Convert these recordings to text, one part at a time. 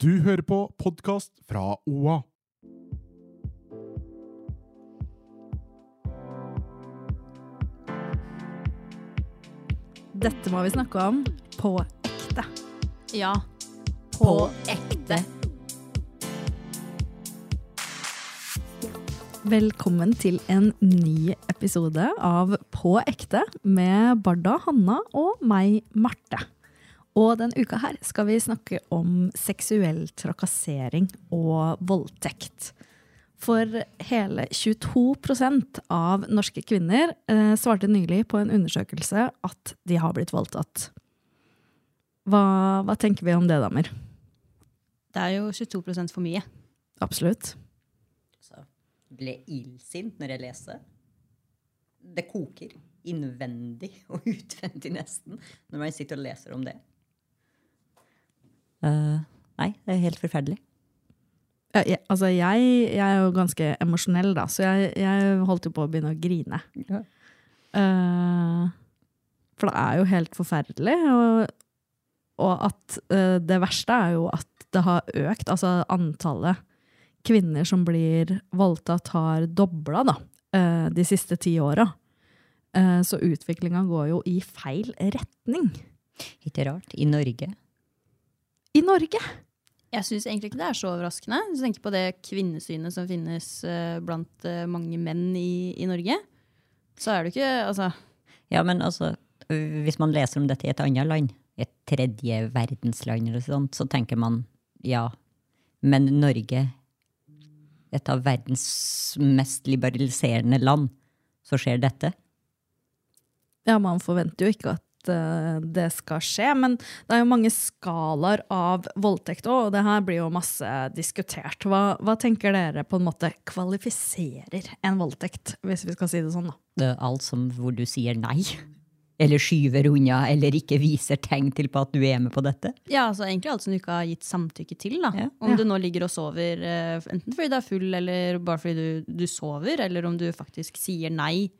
Du hører på podkast fra OA. Dette må vi snakke om på ekte. Ja. På ekte. Velkommen til en ny episode av På ekte med Barda, Hanna og meg, Marte. Og denne uka her skal vi snakke om seksuell trakassering og voldtekt. For hele 22% av norske kvinner eh, svarte nylig på en undersøkelse at de har blitt voldtatt. Hva, hva tenker vi om det, damer? Det er jo 22 for mye. Absolutt. Så ble illsint når jeg leste. Det koker innvendig og utvendig nesten når man sitter og leser om det. Eh, nei, det er helt forferdelig. Ja, jeg, altså jeg, jeg er jo ganske emosjonell, da, så jeg, jeg holdt jo på å begynne å grine. Ja. Uh, for det er jo helt forferdelig. Og, og at uh, det verste er jo at det har økt. Altså antallet kvinner som blir voldtatt, har dobla da, eh, de siste ti åra. Eh, så utviklinga går jo i feil retning. Ikke rart. I Norge. I Norge! Jeg syns egentlig ikke det er så overraskende. Hvis du tenker på det kvinnesynet som finnes eh, blant eh, mange menn i, i Norge, så er det ikke Altså, Ja, men altså, hvis man leser om dette i et annet land, et tredje verdensland eller sånt, så tenker man ja, men Norge, et av verdens mest liberaliserende land, så skjer dette. Ja, man forventer jo ikke at det skal skje, men det er jo mange skalaer av voldtekt òg, og det her blir jo masse diskutert. Hva, hva tenker dere på en måte kvalifiserer en voldtekt, hvis vi skal si det sånn, da? Det er alt som hvor du sier nei, eller skyver unna, eller ikke viser tegn til på at du er med på dette. ja, altså egentlig alt som du ikke har gitt samtykke til. da. Ja. Om du nå ligger og sover, eh, enten fordi du er full, eller bare fordi du, du sover, eller om du faktisk sier nei eh,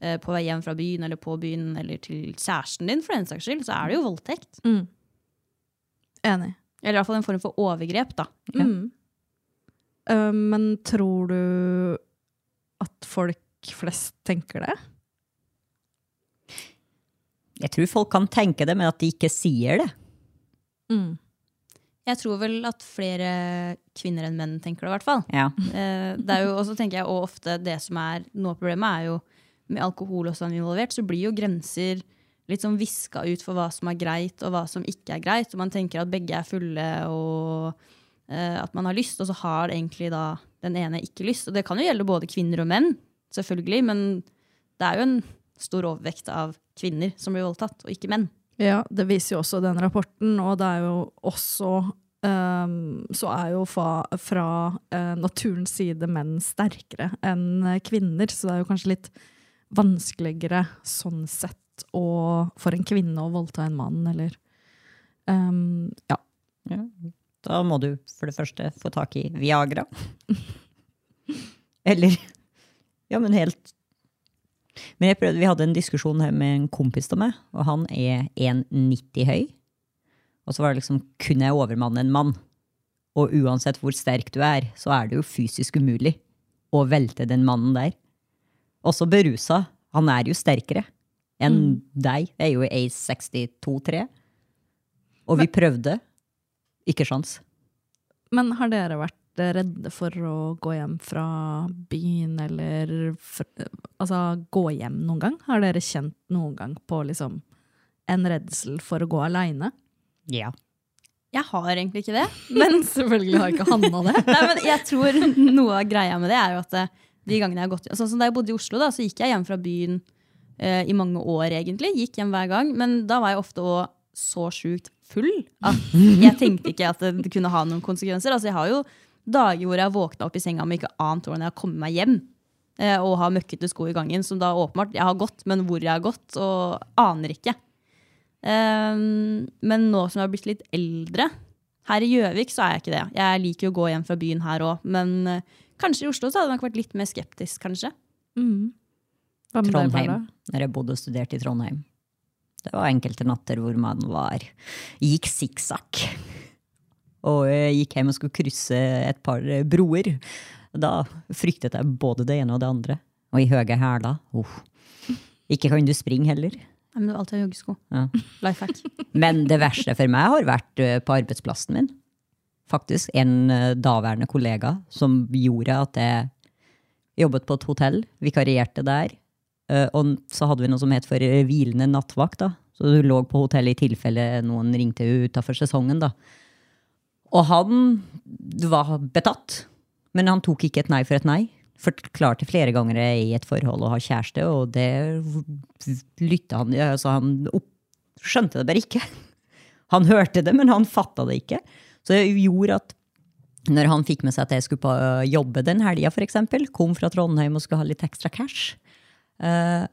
på vei hjem fra byen, eller på byen, eller til kjæresten din, for den saks skyld, så er det jo voldtekt. Mm. Enig. Eller i hvert fall en form for overgrep, da. Ja. Mm. Uh, men tror du at folk flest tenker det? Jeg tror folk kan tenke det, men at de ikke sier det. Mm. Jeg tror vel at flere kvinner enn menn tenker det, i hvert fall. Ja. Uh, det er jo også, tenker jeg, og ofte det som er noe av problemet, er jo med alkohol også involvert, så blir jo grenser litt sånn viska ut for hva som er greit, og hva som ikke er greit. Og man tenker at begge er fulle, og uh, at man har lyst, og så har egentlig da den ene ikke lyst. Og det kan jo gjelde både kvinner og menn, selvfølgelig, men det er jo en stor overvekt av kvinner som blir voldtatt, og ikke menn. Ja, det viser jo også den rapporten, og det er jo også Um, så er jo fra, fra uh, naturens side menn sterkere enn kvinner, så det er jo kanskje litt vanskeligere sånn sett å, for en kvinne å voldta en mann, eller um, Ja. Ja. Da må du for det første få tak i Viagra. Eller Ja, men helt Men jeg prøvde, vi hadde en diskusjon her med en kompis av meg, og han er 1,90 høy. Og så var det liksom Kunne jeg overmanne en mann? Og uansett hvor sterk du er, så er det jo fysisk umulig å velte den mannen der. Også berusa. Han er jo sterkere enn deg. Jeg er jo 1,62-3. Og vi prøvde. Ikke sjans. Men har dere vært redde for å gå hjem fra byen, eller for, altså gå hjem noen gang? Har dere kjent noen gang på liksom en redsel for å gå aleine? Ja. Jeg har egentlig ikke det. Men selvfølgelig har ikke Hanna det. Nei, men jeg tror noe av greia med det er jo at eh, de gangene jeg har gått Sånn som Da jeg bodde i Oslo, da, så gikk jeg hjem fra byen eh, i mange år, egentlig. Gikk hjem hver gang. Men da var jeg ofte òg så sjukt full at jeg tenkte ikke at det kunne ha noen konsekvenser. Altså, jeg har jo dager hvor jeg har våkna opp i senga med ikke annet hvordan jeg har kommet meg hjem. eh, Og har møkkete sko i gangen, som da åpenbart Jeg har gått, men hvor jeg har gått, og aner ikke. Um, men nå som jeg har blitt litt eldre Her i Gjøvik så er jeg ikke det. Jeg liker jo å gå hjem fra byen her òg, men eh, kanskje i Oslo så hadde jeg nok vært litt mer skeptisk, kanskje. Mm. Hva med Trondheim. Bella? Når jeg bodde og studerte i Trondheim. Det var enkelte natter hvor man var gikk sikksakk. Og gikk hjem og skulle krysse et par eh, broer. Da fryktet jeg både det ene og det andre. Og i høye hæler. Oh. Ikke kan du springe heller. Nei, men alltid ha joggesko. Ja. Life hack. Men det verste for meg har vært eh, på arbeidsplassen min. Faktisk en eh, daværende kollega som gjorde at jeg jobbet på et hotell, vikarierte der. eh, Og så hadde vi noe som het for eh, hvilende nattvakt. da. Så du lå på hotellet i tilfelle noen ringte utafor sesongen. da. Og han var betatt, men han tok ikke et nei for et nei. Forklarte flere ganger er i et forhold å ha kjæreste, og det lytta han ja, altså Han skjønte det bare ikke. Han hørte det, men han fatta det ikke. Så det gjorde at når han fikk med seg at jeg skulle på øh, jobbe den helga, f.eks., kom fra Trondheim og skulle ha litt ekstra cash, eh,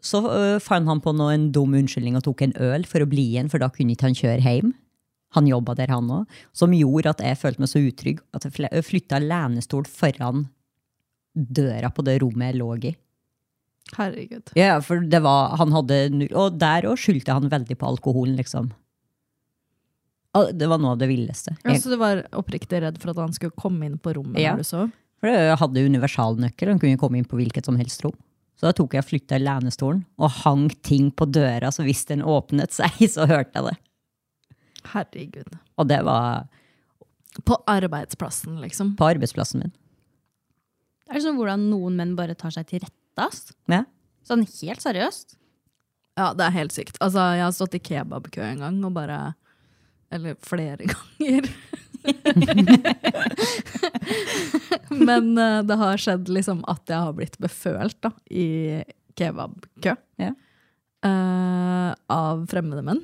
så øh, fant han på noe, en dum unnskyldning og tok en øl for å bli igjen, for da kunne ikke han kjøre hjem. Han jobba der, han òg. Som gjorde at jeg følte meg så utrygg at jeg fl- flytta lenestol foran døra på det rommet jeg lå i. Herregud. Ja, for det var, han hadde, og der òg skyldte han veldig på alkoholen, liksom. Det var noe av det villeste. Ja, så du var oppriktig redd for at han skulle komme inn på rommet Ja. når du sov? for jeg hadde universalnøkkel, han kunne komme inn på hvilket som helst rom. Så da tok jeg flytta lenestolen og hang ting på døra, så hvis den åpnet seg, så hørte jeg det. Herregud. Og det var På arbeidsplassen, liksom. på arbeidsplassen min. Det er sånn hvordan noen menn bare tar seg til rette. ass. Ja. Sånn helt seriøst. Ja, det er helt sykt. Altså, jeg har stått i kebabkø en gang og bare Eller flere ganger. Men uh, det har skjedd liksom at jeg har blitt befølt da, i kebabkø. Ja. uh, av fremmede menn.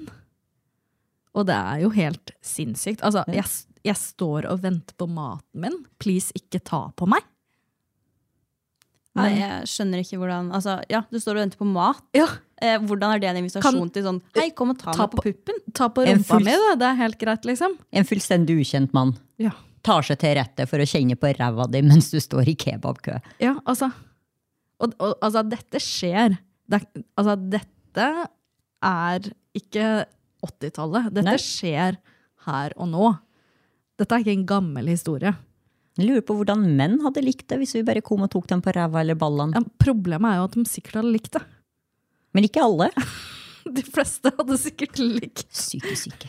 Og det er jo helt sinnssykt. Altså, jeg, jeg står og venter på maten min. Please, ikke ta på meg. Nei, jeg skjønner ikke hvordan altså, Ja, du står og venter på mat. Ja, Eh, hvordan er det en invitasjon Kan- til sånn Hei, kom og ta, Ta meg på på- puppen? Ta på rumpa mi, da. Det er helt greit, liksom. En fullstendig ukjent mann Ja. tar seg til rette for å kjenne på ræva di mens du står i kebabkø. Ja, altså. Og, og altså, dette skjer. Det, altså, dette er ikke 80-tallet. Dette Nei. skjer her og nå. Dette er ikke en gammel historie. Jeg lurer på hvordan menn hadde likt det hvis vi bare kom og tok dem på ræva eller ballene. Ja, problemet er jo at de sikkert hadde likt det. Men ikke alle. De fleste hadde sikkert likt Syke, syke.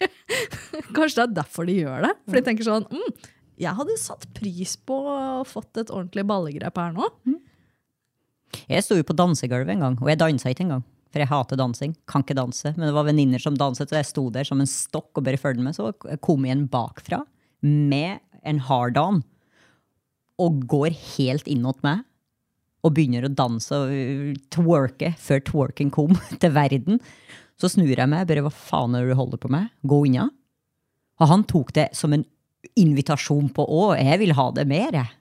Kanskje det er derfor de gjør det. For de tenker sånn mm, Jeg hadde satt pris på å fått et ordentlig ballegrep her nå. Jeg sto jo på dansegulvet en gang, og jeg dansa ikke engang. For jeg hater dansing. Kan ikke danse. Men det var venninner som danset, og jeg sto der som en stokk og bare fulgte med. Så kom jeg igjen bakfra med en hard-on og går helt innåt meg. Og begynner å danse og uh, twerke før twerken kom til verden. Så snur jeg meg. bare, Hva faen er det du holder på med? Gå unna. Og han tok det som en invitasjon på å, jeg vil ha det mer, jeg.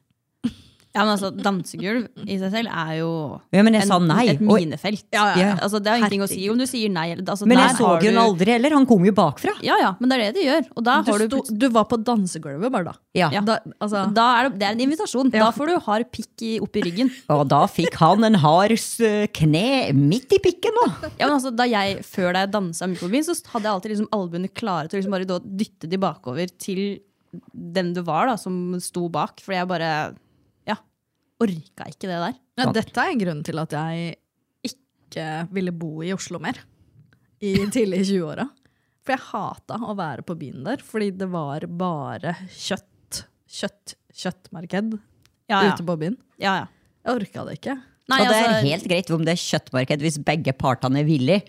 Ja, men altså, Dansegulv i seg selv er jo Ja, men jeg sa nei. et minefelt. ja, ja. Altså, det har ingenting å si om du sier nei. Altså, Men jeg så har jo du- aldri heller. Han kom jo bakfra. Ja, ja, men det er det de gjør. Og da Du, har du, sto, du var på dansegulvet bare da. Ja. da altså, da er det, det er en invitasjon. Da får du hard pikk opp i ryggen. Og da fikk han en hard kne midt i pikken nå. Ja, men altså, da jeg, Før da jeg dansa mye på byen, så hadde jeg alltid liksom albuene klare til å liksom bare da dytte de bakover til den du var, da, som sto bak. For jeg bare ja, orka ikke det der. Ja, dette er grunnen til at jeg ikke ville bo i Oslo mer. I tidlig 20-åra. For jeg hata å være på byen der, fordi det var bare kjøtt. Kjøtt, kjøttmarked Ja, ja. ute på byen. ja, ja. Jeg orka det ikke. Nei, og det er altså, helt greit om det er kjøttmarked hvis begge partene er villige.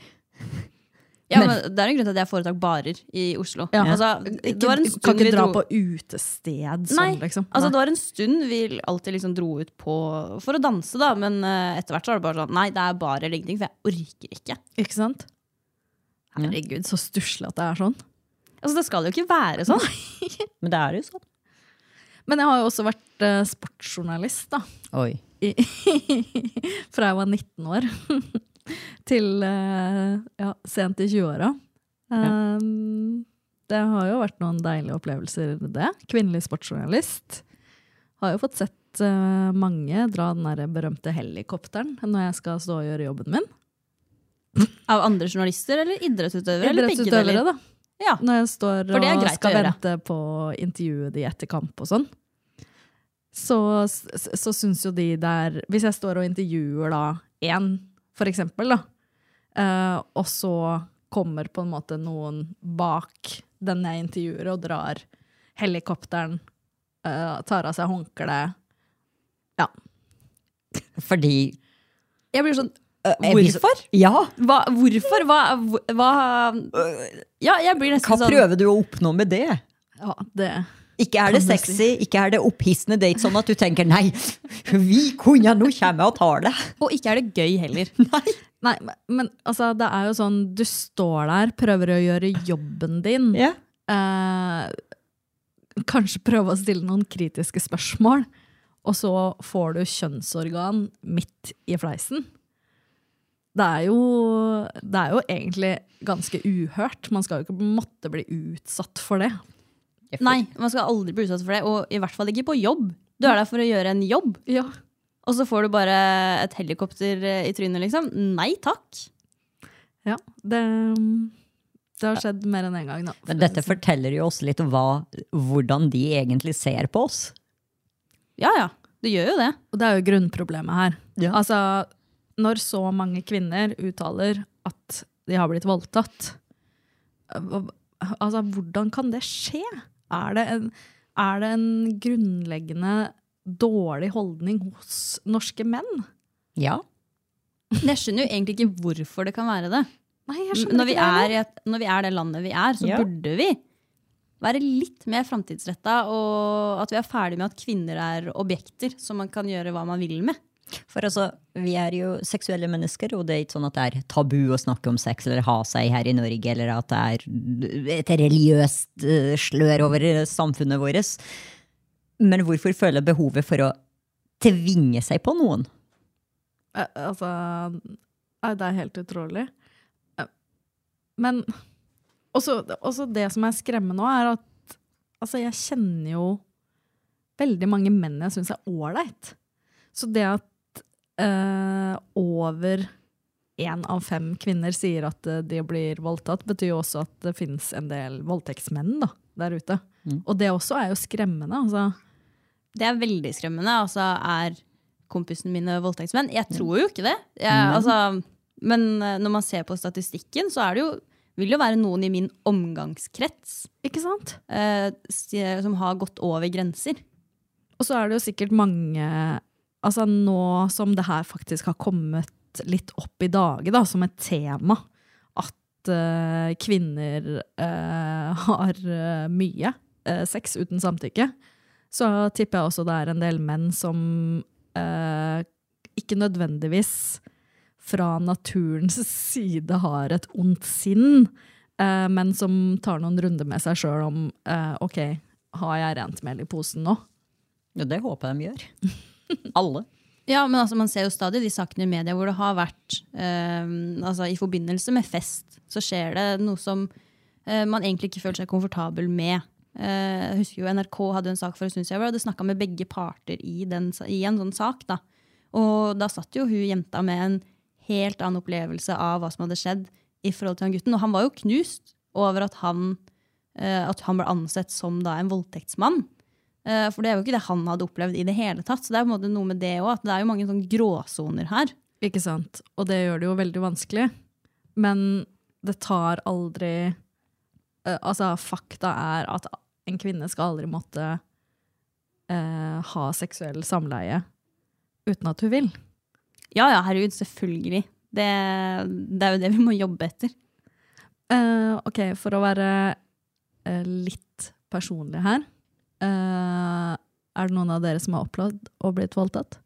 Ja, men det er en grunn til at jeg foretrakk barer i Oslo. Ja. Altså, Ikke, det var en kan stund ikke vi dra dro på utested sånn, Nei, liksom. altså det var en stund vi alltid liksom dro ut på for å danse, da. Men uh, etter hvert så var det bare sånn Nei, det er bar eller ingenting, for jeg orker ikke. Ikke sant? Herregud, så stusslig at det er sånn. Altså, det skal jo ikke være sånn. Men det er jo sånn. Men jeg har jo også vært uh, sportsjournalist, da. Oi. I, fra jeg var 19 år til eh, ja, sent i 20-åra. Um, det har jo vært noen deilige opplevelser, det. Kvinnelig sportsjournalist. Har jo fått sett eh, mange dra den der berømte helikopteren når jeg skal stå og gjøre jobben min. Av andre journalister eller idrettsutøvere? eller Idrettsutøvere, deler? da. Ja. Når jeg står og skal vente på intervjuet de etter kamp og sånn. Så, så, så syns jo de der Hvis jeg står og intervjuer da én, for eksempel, da, Uh, og så kommer på en måte noen bak den jeg intervjuer, og drar helikopteren, uh, tar av seg håndkleet Ja. Fordi Jeg blir sånn jeg Hvorfor? Ja! Hva, hvorfor? Hva, hva Ja, jeg blir nesten Hva sånn prøver du å oppnå med det? ja det Ikke er det sexy, ikke er det opphissende date sånn at du tenker nei, vi kunne, nå kommer jeg og tar det. Og ikke er det gøy heller. Nei, men, men altså, det er jo sånn Du står der, prøver å gjøre jobben din. Yeah. eh, kanskje prøve å stille noen kritiske spørsmål, og så får du kjønnsorgan midt i fleisen. Det er jo, det er jo egentlig ganske uhørt. Man skal jo ikke måtte bli utsatt for det. Nei, man skal aldri bli utsatt for det, og i hvert fall ikke på jobb. Du er der for å gjøre en jobb, Ja. og så får du bare et helikopter eh, i trynet, liksom. Nei takk. ja det, det har skjedd mer enn én en gang, da. for Men dette det sånn. forteller jo oss litt om hva, hvordan de egentlig ser på oss. Ja ja, det gjør jo det. Og det er jo grunnproblemet her. Ja. Altså, når så mange kvinner uttaler at de har blitt voldtatt, altså, hvordan kan det skje? Er det en, er det en grunnleggende dårlig holdning hos norske menn? Ja. Jeg skjønner jo egentlig ikke hvorfor det kan være det. Nei, jeg skjønner Når vi, ikke det er, et, når vi er det landet vi er, så Ja. burde vi være litt mer framtidsretta, og at vi er ferdig med at kvinner er objekter som man kan gjøre hva man vil med. For altså, vi er jo seksuelle mennesker, og det er ikke sånn at det er tabu å snakke om sex eller ha seg her i Norge, eller at det er et religiøst eh, slør over samfunnet vårt. Men hvorfor føle behovet for å tvinge seg på noen? Eh, Altså Det er helt utrolig. Eh, Men også, også det som er skremmende nå, er at altså, jeg kjenner jo veldig mange menn jeg syns er ålreit. Så det at eh, over én av fem kvinner sier at eh, de blir voldtatt, betyr jo også at det finnes en del voldtektsmenn da, der ute. Mm. Og det også er jo skremmende. Altså. Det er veldig skremmende. Altså, er kompisene mine voldtektsmenn? Jeg tror jo ikke det. Jeg, mm. altså, men eh, når man ser på statistikken, så er det jo, vil det jo være noen i min omgangskrets Ikke sant? eh, som har gått over grenser. Og så er det jo sikkert mange Altså nå som det her faktisk har kommet litt opp i dage da, som et tema, at uh, kvinner uh, har eh, mye uh, sex uten samtykke, så tipper jeg også det er en del menn som ikke nødvendigvis fra naturens side har et ondt sinn, men som tar noen runder med seg sjøl om ok, har jeg rent mel i posen nå? Ja, det håper jeg de gjør. Alle. Ja, men altså, man ser jo stadig de sakene i media hvor det har vært eh, altså, I forbindelse med fest så skjer det noe som eh, man egentlig ikke føler seg komfortabel med. Eh, jeg husker jo NRK hadde en sak for en stund siden hvor de snakka med begge parter i, den, i en sånn sak. da. Og da satt jo hun jenta med en helt annen opplevelse av hva som hadde skjedd i forhold til han gutten. Og han var jo knust over at han, eh, at han ble ansett som da en voldtektsmann. Eh, For det er jo ikke det han hadde opplevd i det hele tatt. Så det er måte noe med det også, at det er jo mange sånn gråsoner her. Ikke sant? Og det gjør det jo veldig vanskelig. Men det tar aldri eh, Altså, fakta er at en kvinne skal aldri måtte eh, ha seksuell samleie uten at hun vil. Ja ja, herregud, selvfølgelig. Det, det er jo det vi må jobbe etter. Eh, ok, for å være eh, litt personlig her. Eh, er det noen av dere som har opplevd å blitt voldtatt?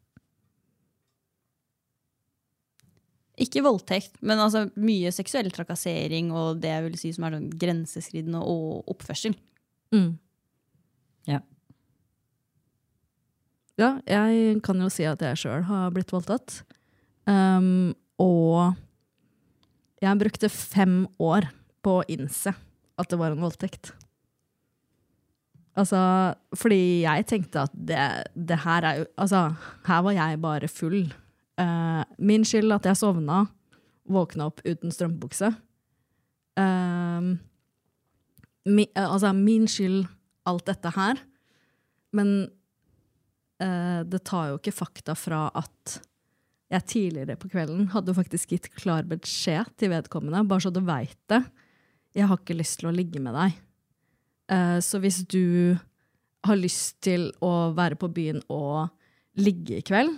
Ikke voldtekt, men altså mye seksuell trakassering og det jeg vil si som er sånn grenseskridende og oppførsel. Mm. Ja. Ja, jeg kan jo si at jeg sjøl har blitt voldtatt. Um, og jeg brukte fem år på å innse at det var en voldtekt. Altså, fordi jeg tenkte at det, det her er jo Altså, her var jeg bare full. Uh, min skyld at jeg sovna, våkna opp uten strømpebukse. Uh, mi, uh, altså, min skyld alt dette her. Men eh, det tar jo ikke fakta fra at jeg tidligere på kvelden hadde faktisk gitt klar beskjed til vedkommende, bare så du veit det. Jeg har ikke lyst til å ligge med deg. Eh, så hvis du har lyst til å være på byen og ligge i kveld,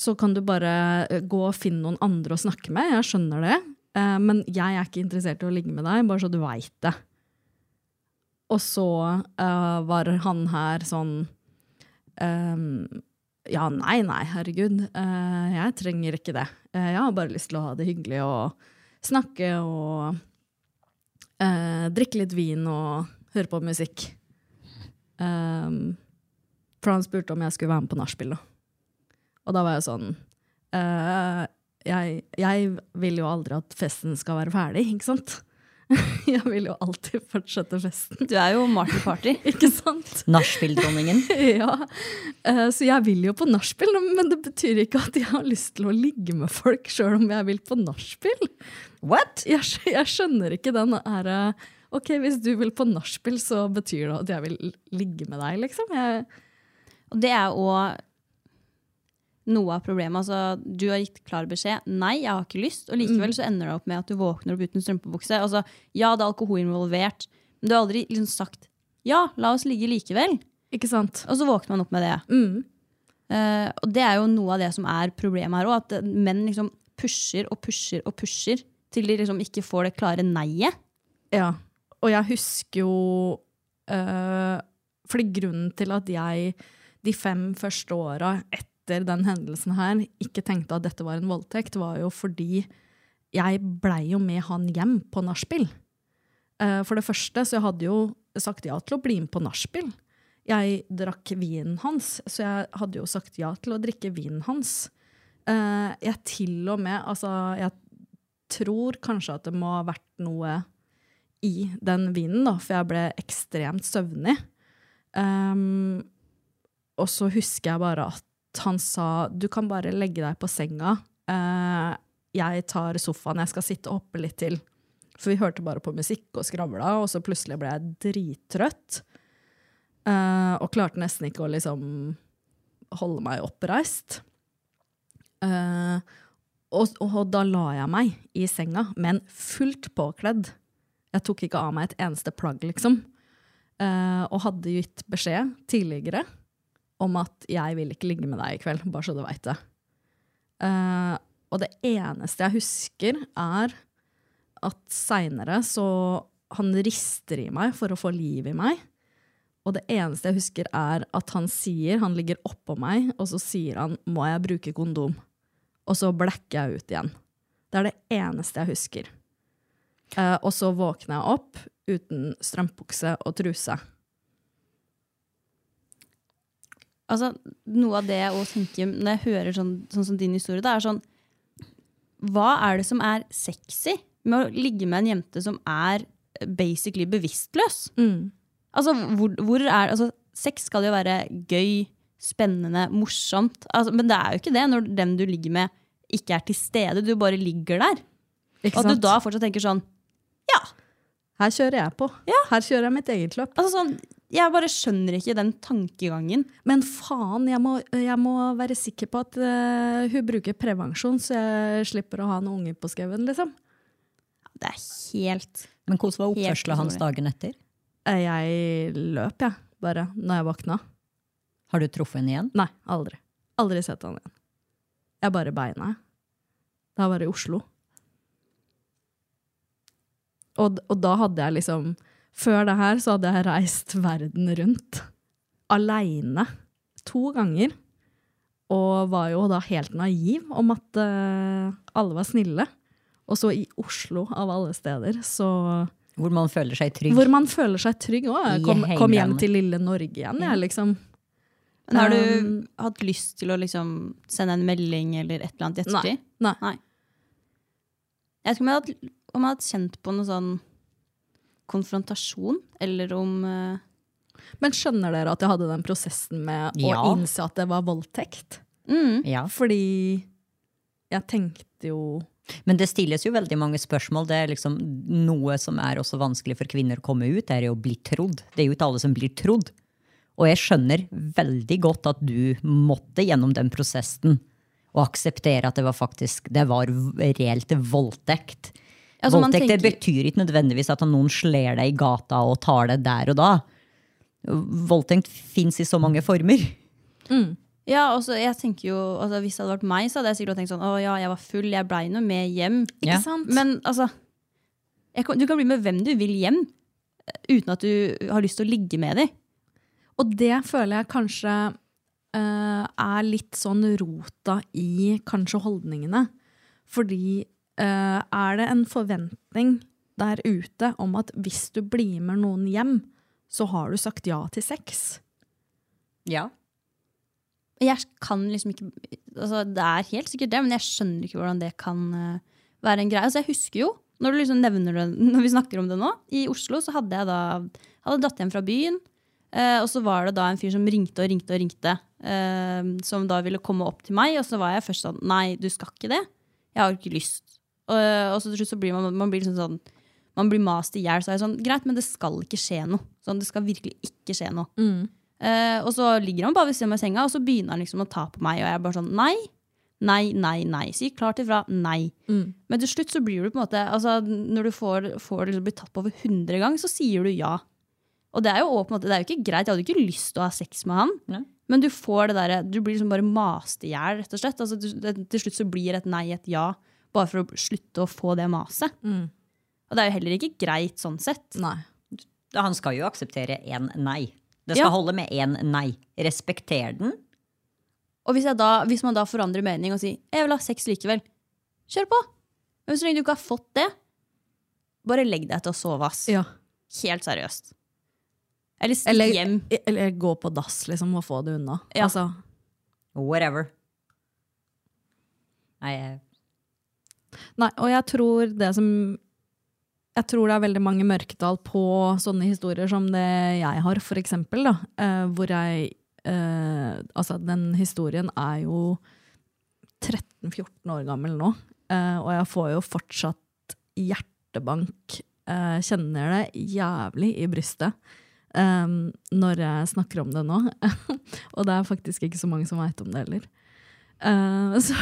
så kan du bare eh, gå og finne noen andre å snakke med. Jeg skjønner det. Eh, men jeg er ikke interessert i å ligge med deg, bare så du veit det. Og så var han her sånn um, Ja, nei, nei, herregud. jeg trenger ikke det. jeg har bare lyst til å ha det hyggelig og snakke og drikke litt vin og høre på musikk. Um, for han spurte om jeg skulle være med på nachspiel. Og da var jeg sånn uh, jeg, jeg, vil jo aldri at festen skal være ferdig, ikke sant? jeg vil jo alltid fortsette festen. Du er jo Marty Party. ikke sant? Nachspiel-dronningen. ja. Uh, så jeg vil jo på nachspiel, men det betyr ikke at jeg har lyst til å ligge med folk sjøl om jeg vil på nachspiel. What? Jeg, jeg, skjønner ikke den her uh, ok, hvis du vil på nachspiel, så betyr det at jeg vil ligge med deg, liksom. Jeg og det er òg noe av problemet. Altså, du har gitt klar beskjed. Nei, jeg har ikke lyst. Og likevel mm. så ender det opp med at du våkner opp uten strømpebukse. Altså, ja, det er alkohol involvert, men du har aldri liksom sagt ja, la oss ligge likevel. Ikke sant? Og så våkner man opp med det. Mm. Uh, og det er jo noe av det som er problemet her òg. At menn liksom pusher og pusher og pusher til de liksom ikke får det klare nei-et. Ja. Og jeg husker jo uh, Fordi grunnen til at jeg de fem første åra etter den hendelsen her ikke tenkte at dette var en voldtekt, var jo fordi jeg blei jo med han hjem på nachspiel. Uh, for det første så jeg hadde jo sagt ja til å bli med på nachspiel. Jeg drakk vinen hans, så jeg hadde jo sagt ja til å drikke vinen hans. Uh, jeg til og med Altså, jeg tror kanskje at det må ha vært noe i den vinen, da, for jeg ble ekstremt søvnig. Um, og så husker jeg bare at han sa du kan bare legge deg på senga. Uh, jeg tar sofaen, jeg skal sitte og litt til. For vi hørte bare på musikk og skravla, og så plutselig ble jeg drittrøtt. Uh, og klarte nesten ikke å liksom holde meg oppreist. Uh, og, og, da la jeg meg i senga, men fullt påkledd. Jeg tok ikke av meg et eneste plagg, liksom. Uh, og hadde gitt beskjed tidligere om at jeg vil ikke ligge med deg i kveld, bare så du veit det. Uh, og det eneste jeg husker, er at seinere så Han rister i meg for å få liv i meg. Og det eneste jeg husker, er at han sier Han ligger oppå meg, og så sier han 'må jeg bruke kondom'? Og så blekker jeg ut igjen. Det er det eneste jeg husker. Uh, og så våkner jeg opp uten strømpukse og truse. Altså, noe av det jeg tenker når jeg hører sånn, sånn som din historie, det er sånn Hva er det som er sexy med å ligge med en jente som er basically bevisstløs? Mm. Altså, hvor, hvor, er Altså, sex skal jo være gøy, spennende, morsomt. Altså, men det er jo ikke det når den du ligger med, ikke er til stede. Du bare ligger der. Og at du da fortsatt tenker sånn ja. Her kjører jeg på. Ja. Her kjører jeg mitt eget løp. Altså sånn, jeg bare skjønner ikke den tankegangen. Men faen, jeg må, jeg må være sikker på at uh, hun bruker prevensjon, så jeg slipper å ha en unge på skauen, liksom. Det er helt Men hvordan var oppførselen hans dagen etter? Eh, jeg løp, jeg. Bare når jeg våkna. Har du truffet henne igjen? Nei, aldri. Aldri sett han igjen. Jeg bare beina. Det var bare i Oslo. Og, og, da hadde jeg liksom Før det her så hadde jeg reist verden rundt. Aleine. To ganger. og var jo da helt naiv om at uh, alle var snille. Og så i Oslo, av alle steder, så Hvor man føler seg trygg. Hvor man føler seg trygg. òg. jeg kom, kom hjem til lille Norge igjen, jeg, liksom. Men har du Um, hatt lyst til å liksom sende en melding eller et eller annet i ettertid? Nei. Jeg vet ikke om jeg hadde, om jeg hadde kjent på noe sånn konfrontasjon, eller om uh... Men skjønner dere at jeg hadde den prosessen med Ja. å innse at det var voldtekt? mm, Ja. Fordi jeg tenkte jo Men det stilles jo veldig mange spørsmål. Det er liksom Noe som er også vanskelig for kvinner å komme ut, er jo å bli trodd. Det er jo ikke alle som blir trodd. Og jeg skjønner veldig godt at du måtte gjennom den prosessen og akseptere at det var faktisk det var reelt voldtekt. Altså, voldtekt tenker- betyr ikke nødvendigvis at noen slår deg i gata og tar deg der og da. Voldtekt fins i så mange former. Ja, også, jeg tenker jo, altså, Hvis det hadde vært meg, så hadde jeg sikkert tenkt sånn Å ja, jeg var full, jeg blei nå med hjem. Ja. sant? Men altså jeg kan, Du kan bli med hvem du vil hjem, eh, uten at du har lyst til å ligge med dem. Og det føler jeg kanskje uh, er litt sånn rota i kanskje holdningene. Fordi er det en forventning der ute om at hvis du blir med noen hjem, så har du sagt ja til sex? Ja. Jeg kan liksom ikke altså, Det er helt sikkert det, men jeg skjønner ikke hvordan det kan eh, være en greie. Altså, jeg husker jo, når liksom det når vi snakker om det nå, i Oslo så hadde jeg da hadde dratt hjem fra byen. Uh, og så var det da en fyr som ringte og ringte og ringte. Uh, som da ville komme opp til meg, og så var jeg først sånn Nei, du skal ikke det. Jeg har ikke lyst. Og, og så til slutt så blir man, man blir liksom sånn man blir mast i hjel. Så er jeg sånn, greit, men det skal ikke skje noe. Sånn, det skal virkelig ikke skje noe. Eh, og så ligger han bare ved siden av meg i senga, og så begynner han liksom å ta på meg. Og jeg er bare sånn nei, nei, nei, nei. Si klart ifra nei. Men til slutt så blir du på en måte altså, Når du får, får liksom bli tatt på over 100 ganger, så sier du ja. Og det er jo, på en måte, det er jo ikke greit. Jeg hadde ikke lyst til å ha sex med han. Ja. Men du får det der, du blir liksom bare mast i hjel, rett og slett. Altså, til slutt så blir et nei et ja, bare for å slutte å få det maset. Og det er jo heller ikke greit sånn sett. Nei. Han skal jo akseptere én nei. Det skal Ja. holde med én nei. Respekter den. Og hvis, jeg da, hvis man da forandrer mening og sier 'jeg vil ha sex likevel', kjør på! Men så lenge du ikke har fått det, bare legg deg til å sove, ass. Ja. Helt seriøst. Eller stikk Eller, hjem. eller gå på dass, liksom, og få det unna. Ja. Altså, Whatever. Nei, jeg- Nei, og jeg tror det som Jeg tror det er veldig mange mørketall på sånne historier som det jeg har, for eksempel. Da, eh, hvor jeg eh, Altså, den historien er jo 13-14 år gammel nå, eh, og jeg får jo fortsatt hjertebank. Eh, kjenner det jævlig i brystet um, når jeg snakker om det nå. og det er faktisk ikke så mange som veit om det heller. Eh, så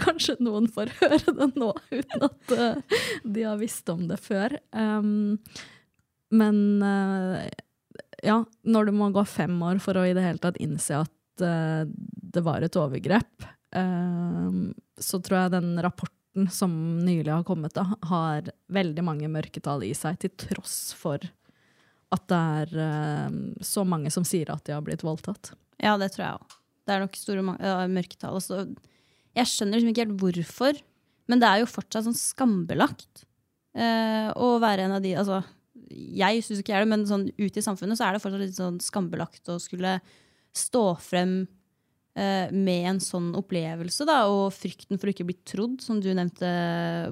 kanskje noen får høre det nå uten at eh, de har visst om det før. Men eh, ja, når du må gå fem år for å i det hele tatt innse at det var et overgrep, så tror jeg den rapporten som nylig har kommet, har veldig mange mørketall i seg, til tross for at det er så mange som sier at de har blitt voldtatt. Ja, det tror jeg òg. Det er nok store mørketall. Så jeg skjønner liksom ikke helt hvorfor, men det er jo fortsatt sånn skambelagt eh, å være en av de altså, Jeg syns ikke jeg er det, men sånn ute i samfunnet så er det fortsatt litt sånn skambelagt å skulle stå frem eh, med en sånn opplevelse, da, og frykten for å ikke bli trodd, som du nevnte,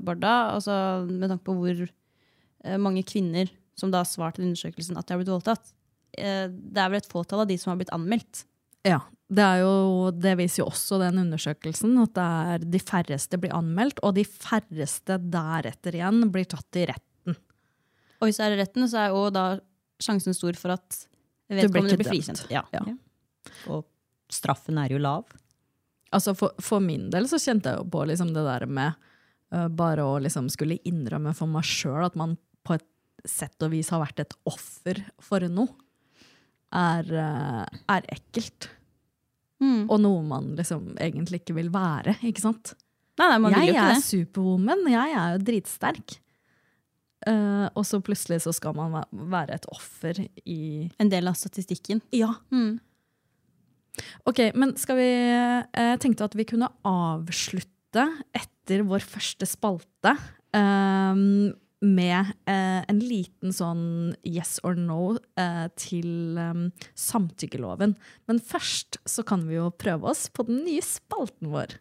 Barda. Altså, med tanke på hvor eh, mange kvinner som da har svart til undersøkelsen at de har blitt voldtatt. Eh, det er vel et fåtall av de som har blitt anmeldt. Ja, det, er jo, det viser jo også den undersøkelsen, at det er de færreste blir anmeldt, og de færreste deretter igjen blir tatt i retten. Og hvis det er i retten, så er jo da sjansen stor for at blir vedkommende blir dømt. frikjent. Ja. Ja. Og straffen er jo lav. Altså for, for min del så kjente jeg jo på liksom det der med uh, bare å liksom skulle innrømme for meg sjøl at man på et sett og vis har vært et offer for noe, er, øh, er ekkelt. Mm. Og noe man liksom egentlig ikke vil være, ikke sant? Nei, nei, man vil jo ikke er det. superwoman, jeg er jo dritsterk. Uh, og så plutselig så skal man være et offer i En del av statistikken. Ja. Mm. Ok, men skal vi Jeg tenkte at vi kunne avslutte etter vår første spalte ehm, med eh, en liten sånn yes or no eh, til ehm, samtykkeloven. Men først så kan vi jo prøve oss på den nye spalten vår.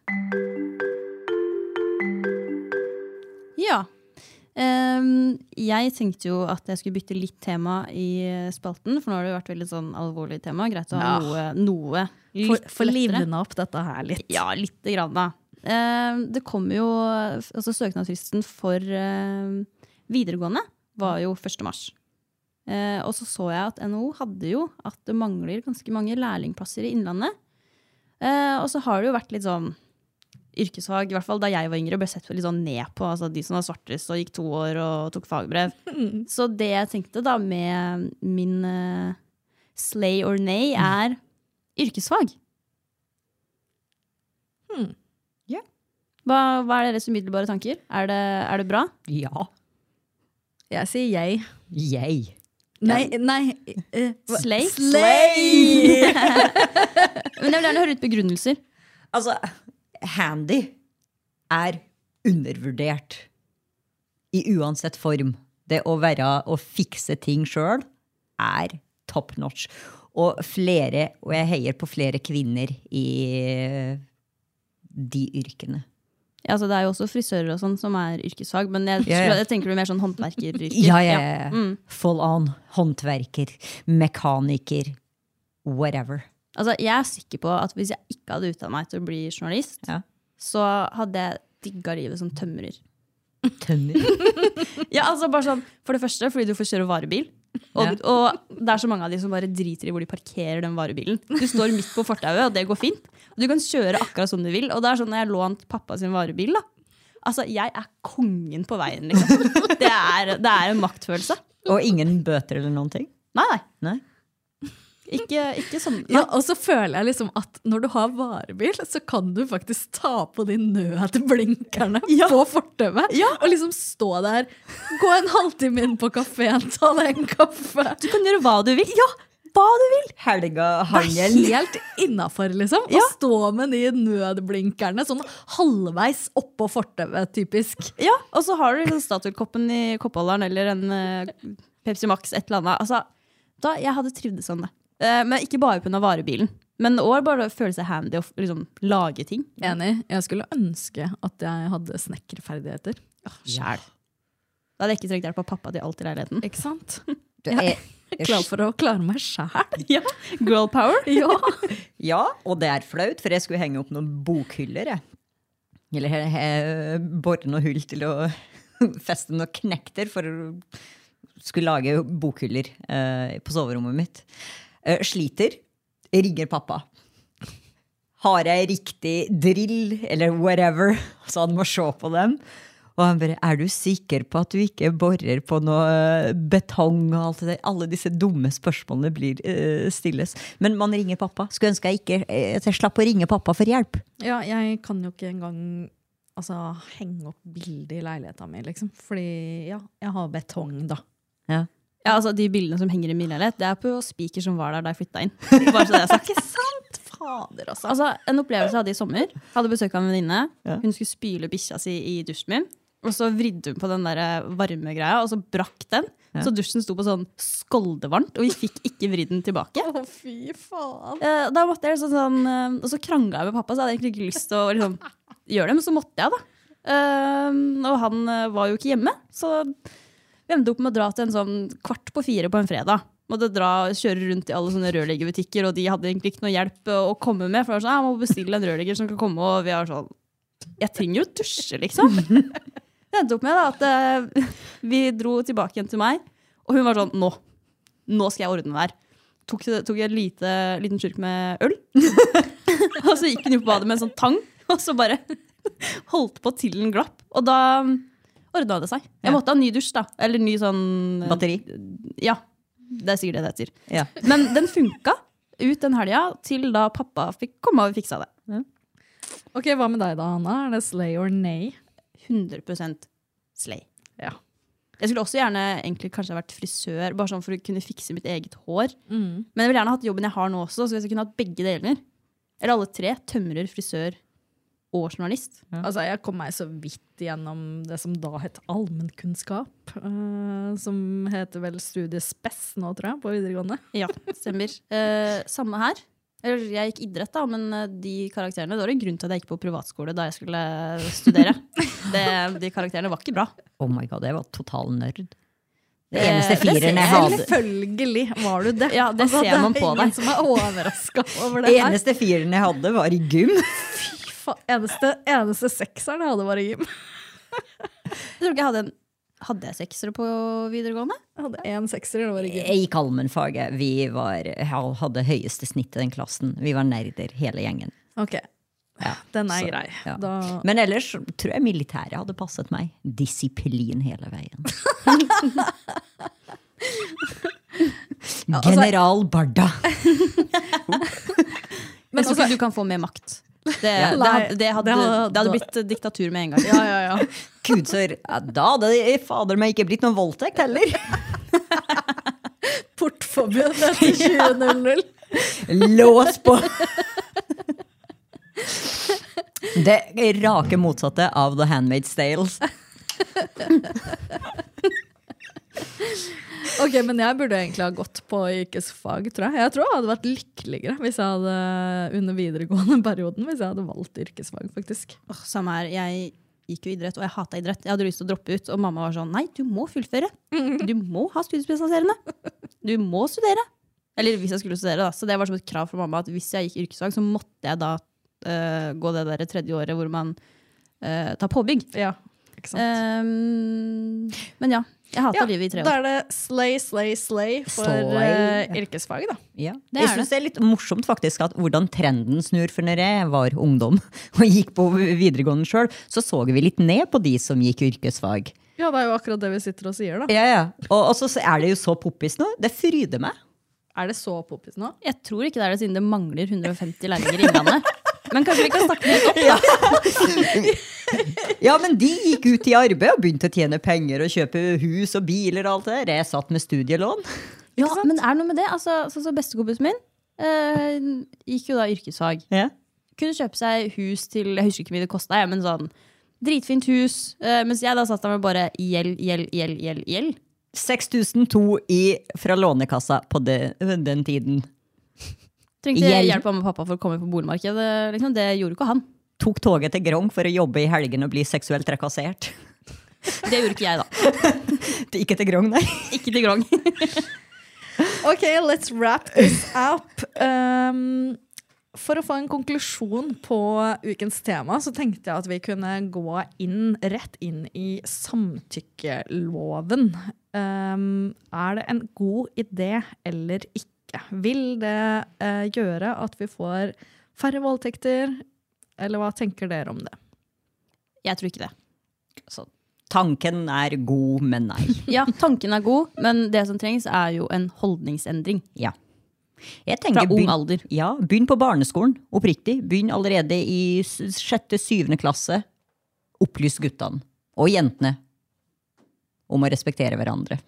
Ja. Um, jeg tenkte jo at jeg skulle bytte litt tema i spalten, for nå har det jo vært veldig sånn alvorlig tema. Greit å ha Ja. noe, noe litt lettere. livne opp dette her litt. Ja, lite grann, da. Um, det kommer jo Altså, søknadsfristen for ehm, videregående var jo 1. mars. Eh, og så så jeg at NHO hadde jo at det mangler ganske mange lærlingplasser i Innlandet. Eh, og så har det jo vært litt sånn yrkesfag, i hvert fall da jeg var yngre, ble sett litt sånn ned på. Altså de som var svartest og gikk to år og tok fagbrev. Så det jeg tenkte da med min uh, slay or nay, er yrkesfag. Hmm. Ja. Hva, hva er deres umiddelbare tanker? Er det, er det bra? Ja. Jeg sier jeg. Jeg. Nei, nei uh, Slay? Slay! Men jeg vil gjerne høre ut begrunnelser. Altså, handy er undervurdert i uansett form. Det å være å fikse ting sjøl er top notch. Og flere, og jeg heier på flere kvinner i de yrkene. Ja, altså, det er jo også frisører og sånn som er yrkesfag, men jeg, ja. jeg tenker du mer sånn håndverkeryrker. Ja, ja, ja. Mm. Full on. Håndverker, mekaniker, whatever. Altså, jeg er sikker på at hvis jeg ikke hadde utdannet meg til å bli journalist, Ja. så hadde jeg digga livet som tømrer. Tømmer. Ja, altså bare sånn, For det første fordi du får kjøre varebil. Og, og det er så mange av de som bare driter i hvor de parkerer den varebilen. Du står midt på fortauet, og det går fint. Og du kan kjøre akkurat som du vil. Og det er sånn når jeg lånt pappa sin varebil, da. Altså, jeg er kongen på veien, liksom. Det er, det er en maktfølelse. Og ingen bøter eller noen ting? Nei, nei. Nei? Ikke, ikke sånn. Ja, og så føler jeg liksom at når du har varebil, så kan du faktisk ta på de nødblinkerne på fortauet. Og liksom stå der, gå en halvtime inn på kafeen, ta deg en kaffe. Du kan gjøre hva du vil. Ja, hva du vil! Helga Det er helt innafor, liksom. Å Ja. stå med de nødblinkerne sånn halvveis oppå fortauet, typisk. Ja, Og så har du liksom Statoil-koppen i koppholderen eller en eh, Pepsi Max, et eller annet. Altså, da, jeg hadde trivdes sånn det. Eh, men ikke bare pga. varebilen. Men òg bare føle seg handy og liksom, lage ting. Enig. Jeg skulle ønske at jeg hadde snekkerferdigheter. Sjæl. Da hadde jeg ikke trengt hjelp av pappa til alt i leiligheten. Ikke sant? Du, er... jeg- Jeg er klar for å klare meg sjæl. Ja, Girl power. Ja. Ja, og det er flaut, for jeg skulle henge opp noen bokhyller. Jeg. Eller he- he- bore noe hull til å feste noen knekter for å skulle lage bokhyller eh, på soverommet mitt. Eh, sliter. Ringer pappa. Har jeg riktig drill, eller whatever, så han må se på dem. Og han bare 'Er du sikker på at du ikke borer på noe eh, betong?' og alt det der? Alle disse dumme spørsmålene blir uh, stilles. Men man ringer pappa. Skulle ønske jeg ikke at jeg slapp å ringe pappa for hjelp. ja, jeg kan jo ikke engang altså, henge opp bilde i leiligheta mi, liksom. Fordi ja, jeg har betong, da. Ja. Ja, altså De bildene som henger i min leilighet, det er på spiker som var der da jeg flytta inn. Bare så det er sagt. Ikke sant? Fader, også. Altså, En opplevelse jeg hadde i sommer. Hadde besøk av en venninne. Hun skulle spyle bikkja si i dusjen min. Og så vridde hun på den der varme greia, og så brakk den. Ja. Så dusjen sto på sånn skoldevarmt, og vi fikk ikke vridd den tilbake. Å, fy faen. Eh, Da måtte jeg sånn, sånn, eh, Og så krangla jeg med pappa, så jeg hadde egentlig ikke lyst til å liksom, gjøre det, men så måtte jeg, da. Eh, og han eh, var jo ikke hjemme, så vi endte opp med å dra til en sånn kvart på fire på en fredag. Måtte dra, kjøre rundt i alle sånne rørleggerbutikker, og de hadde egentlig ikke noe hjelp eh, å komme med. For det var sånn, jeg må bestille en rørlegger som kan komme, og vi var sånn Jeg trenger jo å dusje, liksom. Det endte opp med da, at eh, vi dro tilbake igjen til meg, og hun var sånn Nå! Nå skal jeg ordne det her. Tok, tok en lite, liten slurk med øl. og så gikk hun jo på badet med en sånn tang, og så bare holdt på til den glapp. Og da ordna det seg. Jeg måtte ha ny dusj, da. Eller ny sånn eh, Batteri. Ja. Det er sikkert det det heter. Ja. Men den funka ut den helga til da pappa fikk komme og fiksa det. Ok, Hva med deg da, Hanna? Er det slay or nay? 100% slay. Ja. Jeg skulle også gjerne egentlig kanskje ha vært frisør, bare sånn for å kunne fikse mitt eget hår. Men jeg ville gjerne hatt jobben jeg har nå også, så hvis jeg kunne hatt begge deler. Eller alle tre. Tømrer, frisør og journalist. Altså, jeg kom meg så vidt gjennom det som da het allmennkunnskap. Uh, som heter vel studiespess nå, tror jeg, på videregående. Ja, stemmer. Uh, samme her. Eller jeg gikk idrett, da, men eh, de karakterene Det var en grunn til at jeg gikk på privatskole da jeg skulle studere. Det, de karakterene var ikke bra. Oh my god, jeg var total nerd. Det eneste fireren jeg hadde Selvfølgelig var du det. Altså, Ja, det ser man på Det er deg. ingen som er overraska over Det det her. eneste fireren jeg hadde, var i gym. Fy eneste, eneste sekseren jeg hadde, var i gym. Jeg tror ikke jeg hadde en Hadde jeg seksere på videregående? Jeg hadde én sekser, i allmennfaget. Vi var, hadde høyeste snitt i den klassen. Vi var nerder, hele gjengen. Ok, Ja, den er så, grei. ja. Da, Men ellers tror jeg militæret hadde passet meg. Disiplin hele veien. altså- General Barda. Men så ikke du kan få mer makt. Det, det, hadde, det, hadde, det hadde- det hadde blitt diktatur med en gang. ja, ja, ja. Gud, så ja, Da hadde det fader meg ikke blitt noen voldtekt heller. Portforbud etter 2000. Lås på! Det rake motsatte av The Handmaid's Tales. Ok, men jeg burde egentlig ha gått på yrkesfag, tror jeg. Jeg tror jeg hadde vært lykkeligere hvis jeg hadde under videregående perioden hvis jeg hadde valgt yrkesfag, faktisk. Åh, samme her. Jeg gikk jo idrett, og jeg hata idrett. Jeg hadde lyst til å droppe ut, og mamma var sånn Nei, du må fullføre. Du må ha studiespesialiserende. Du må studere. Eller hvis jeg skulle studere, da. Så det var som et krav fra mamma at hvis jeg gikk yrkesfag, så måtte jeg da uh, gå det der tredje året hvor man uh, tar påbygg. Ja, ikke sant? Um, men ja, jeg hater Ja, livet i tre Da er det slay, slay, slay for Slay. Uh, yrkesfag, da. Ja. Det jeg er syns det er litt morsomt faktisk at hvordan trenden snur. For når jeg var ungdom og gikk på videregående sjøl, så så vi litt ned på de som gikk yrkesfag. Ja, det er jo akkurat det vi sitter og sier, da. Ja, ja. Og, og så er det jo så poppis nå. Det fryder meg. Er det så poppis nå? Jeg tror ikke det er det, siden det mangler 150 lærlinger i Innlandet. Men kanskje vi kan snakke litt om det? Ja, men de gikk ut i arbeid og begynte å tjene penger og kjøpe hus og biler og alt det der. Jeg satt med studielån. Ja, men er det noe med det? Altså, sånn som Bestekompisen min eh, gikk jo da yrkesfag. Ja. Kunne kjøpe seg hus til Jeg husker ikke hvor mye det kosta, men sånn dritfint hus. eh, mens jeg da satt der med bare gjeld, gjeld, gjeld, gjeld. gjeld. 6002 i, fra Lånekassa på det, den tiden. Trengte hjelp, hjelp av mamma og pappa for å komme på boligmarkedet. Liksom. Det gjorde ikke han. Tok toget til Grong for å jobbe i helgen og bli seksuelt trakassert. Det gjorde ikke jeg, da. Ikke til Grong, nei. Ikke til Grong. Ok, let's wrap this up. Um, for å få en konklusjon på ukens tema, så tenkte jeg at vi kunne gå inn, rett inn i samtykkeloven. Um, er det en god idé eller ikke? Vil det eh, gjøre at vi får færre voldtekter? Eller hva tenker dere om det? Jeg tror ikke det. Så tanken er god, men nei. Ja, tanken er god, men det som trengs, er jo en holdningsendring. Ja. Jeg Fra ung alder. Ja, begynn på barneskolen. Oppriktig. Begynn allerede i s- sjette, syvende klasse. Opplys guttene. Og jentene. Om å respektere hverandre.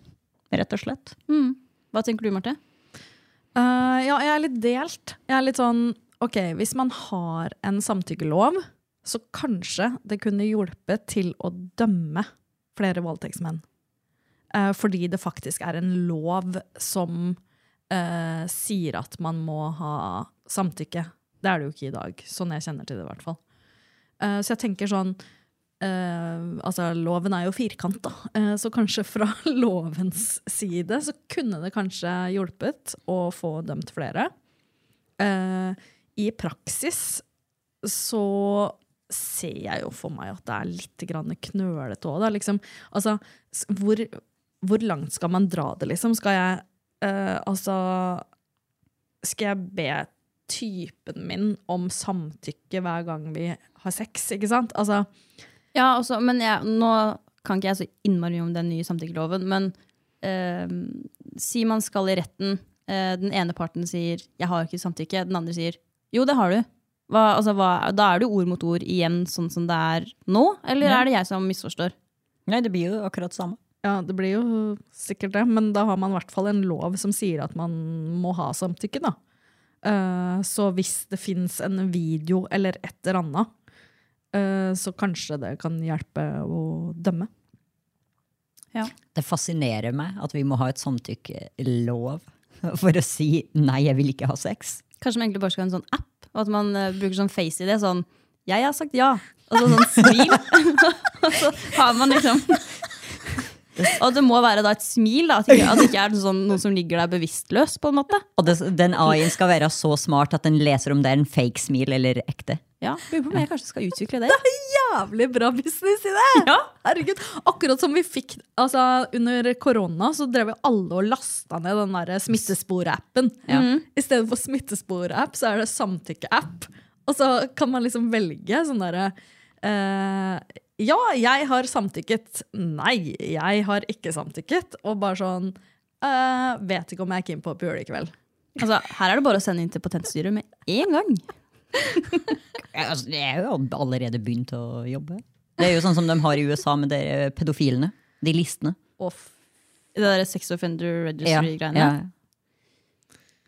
Rett og slett. Mm. Hva tenker du, Marte? Eh, ja, jeg er litt delt. Jeg er litt sånn Ok, hvis man har en samtykkelov, så kanskje det kunne hjulpet til å dømme flere voldtektsmenn. Uh, fordi det faktisk er en lov som uh, sier at man må ha samtykke. Det er det jo ikke i dag, sånn jeg kjenner til det i hvert fall. Så jeg tenker sånn eh, altså Loven er jo firkanta, uh, så kanskje fra lovens side så kunne det kanskje hjulpet å få dømt flere. Uh, I praksis så ser jeg jo for meg at det er litt knølete òg, da. Liksom, altså, hvor, hvor langt skal man dra det, liksom? Skal jeg eh, altså Skal jeg be typen min om samtykke hver gang vi har sex, ikke sant? Altså, Ja, også, men jeg, nå kan ikke jeg så innmari mye om den nye samtykkeloven, men eh, si man skal i retten, eh, den ene parten sier 'jeg har ikke samtykke', den andre sier 'jo, det har du'. Hva, altså, hva, da er det jo ord mot ord igjen sånn som det er nå, eller Ja. er det jeg som misforstår? Nei, det blir jo akkurat samme. Ja, det blir jo sikkert det, men da har man i hvert fall en lov som sier at man må ha samtykke, da. Eh, så hvis det fins en video eller et eller annet, så kanskje det kan hjelpe å dømme. Det fascinerer meg at vi må ha et samtykkelov for å si nei, jeg vil ikke ha sex. Kanskje man egentlig bare skal ha en sånn app, og at man eh, bruker sånn face i det. Sånn 'jeg har sagt ja', og så sånn smil. og så har man liksom Og det må være da et smil, da, at det ikke, at det ikke er sånn, noen som ligger der bevisstløs. på en måte. Og det, den AI-en skal være så smart at den leser om det er en fake smil eller ekte. Ja, Lurer på om jeg kanskje skal utvikle det. Det er Jævlig bra business i det! Ja. Herregud, Akkurat som vi fikk altså, under korona, så drev jo alle og lasta ned den der smittesporappen. Ja. I stedet for smittesporapp, så er det samtykkeapp. Og så kan man liksom velge sånn derre eh, Ja, jeg har samtykket. Nei, jeg har ikke samtykket. Og bare sånn uh, Vet ikke om jeg er keen på å pule i kveld. Altså, Her er det bare å sende inn til Patentstyret med en gang. Altså, jeg har jo allerede begynt å jobbe. Det er jo sånn som de har i USA med de pedofilene. De listene. Off. Det der Sex Offender Registry-greiene. Ja, ja.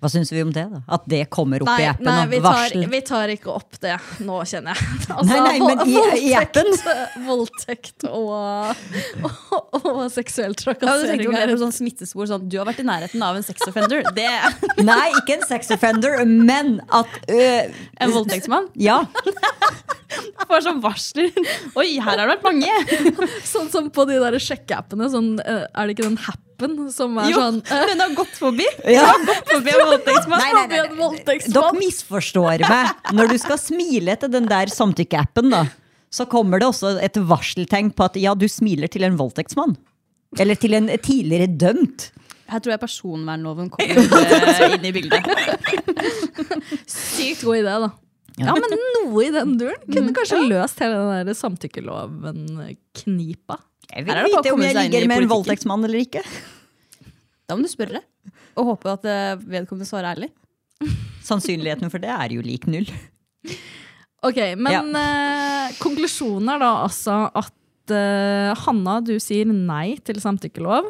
Hva syns vi om det, da? At det kommer opp Nei, i appen? nei vi, tar, vi tar ikke opp det nå, kjenner jeg. Altså, Nei, nei, men i- i appen? voldtekt, og, og, og seksuell trakassering. Ja, er- sånn smittespor. Sånn, du har vært i nærheten av en sex offender. Det er Nei, ikke en sex offender, men at øh, En voldtektsmann. Ja. Får sånn varsler. Oi, her har det vært mange! Sånn som på de der sjekkeappene. Sånn, eh, er det ikke den happen som er Jo, sånn uh, den har gått forbi. Ja. Forbi en voldtektsmann. Nei, nei, nei, forbi en nei. voldtektsmann. Dere misforstår meg. Når du skal smile til den der samtykkeappen, da, så kommer det også et varseltegn på at ja, du smiler til en voldtektsmann. Eller til en tidligere dømt. Her tror jeg personvernloven kommer eh, inn i bildet. Sykt god idé, da. Ja, men noe i den duren kunne kanskje løst hele den der samtykkeloven-knipa. Jeg vil vite om jeg ligger med en voldtektsmann eller ikke. Da må du spørre. Og håpe at eh, vedkommende svarer ærlig. Sannsynligheten for det er jo lik null. Ok, men eh, konklusjonen er da altså at eh, Hanna, du sier nei til samtykkelov.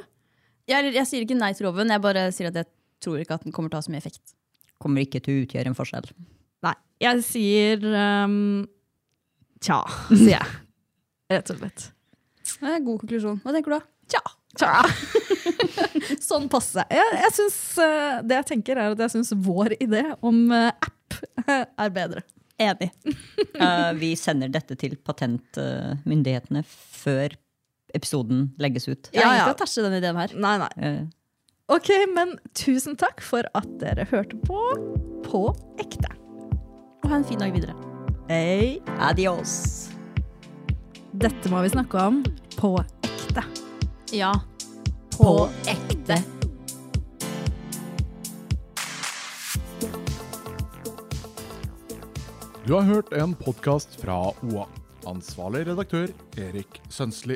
Jeg, jeg sier ikke nei til loven, jeg bare sier at jeg tror ikke at den kommer til å ha så mye effekt. Kommer ikke til å utgjøre en forskjell. Jeg sier um, tja, sier jeg. Rett og slett. Det er en god konklusjon. Hva tenker du da? Tja. tja. sånn passe. Jeg, jeg synes, eh, det jeg tenker er at jeg syns vår idé om eh, app er bedre. Enig. uh, vi sender dette til patentmyndighetene før episoden legges ut. Jeg Ja, ja. ikke å denne ideen her. Nei, nei. Uh. Ok, men tusen takk for at dere hørte på På ekte. Og ha en fin dag videre. Hei. adios. Dette må vi snakke om på ekte. Ja. På ekte. Du har hørt en podkast fra OA. Ansvarlig redaktør Erik Sønsli.